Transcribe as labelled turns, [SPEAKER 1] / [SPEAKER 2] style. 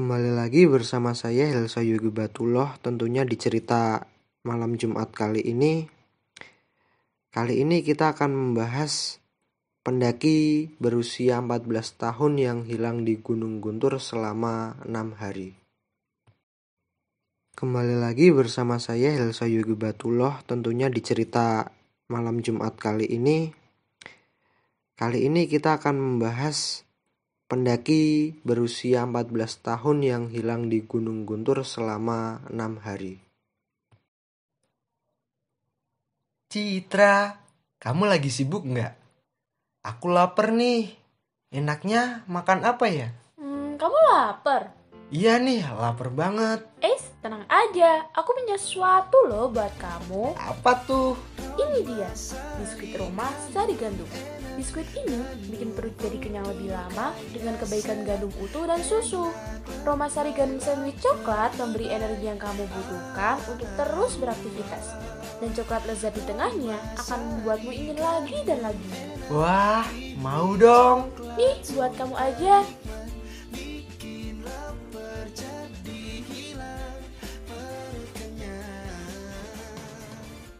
[SPEAKER 1] Kembali lagi bersama saya Helsa Yogi Batullah. Tentunya di cerita malam Jumat kali ini Kali ini kita akan membahas pendaki berusia 14 tahun yang hilang di Gunung Guntur selama 6 hari. Kembali lagi bersama saya Helsa Yogi Batullah. Tentunya di cerita malam Jumat kali ini Kali ini kita akan membahas pendaki berusia 14 tahun yang hilang di Gunung Guntur selama 6 hari.
[SPEAKER 2] Citra, kamu lagi sibuk nggak? Aku lapar nih. Enaknya makan apa ya?
[SPEAKER 3] Hmm, kamu lapar?
[SPEAKER 2] Iya nih, lapar banget.
[SPEAKER 3] Eh, tenang aja. Aku punya sesuatu loh buat kamu.
[SPEAKER 2] Apa tuh?
[SPEAKER 3] Ini dia, biskuit Roma sari gandum. Biskuit ini bikin perut jadi kenyang lebih lama dengan kebaikan gandum utuh dan susu. Roma sari gandum sandwich coklat memberi energi yang kamu butuhkan untuk terus beraktivitas. Dan coklat lezat di tengahnya akan membuatmu ingin lagi dan lagi.
[SPEAKER 2] Wah, mau dong.
[SPEAKER 3] Nih, buat kamu aja.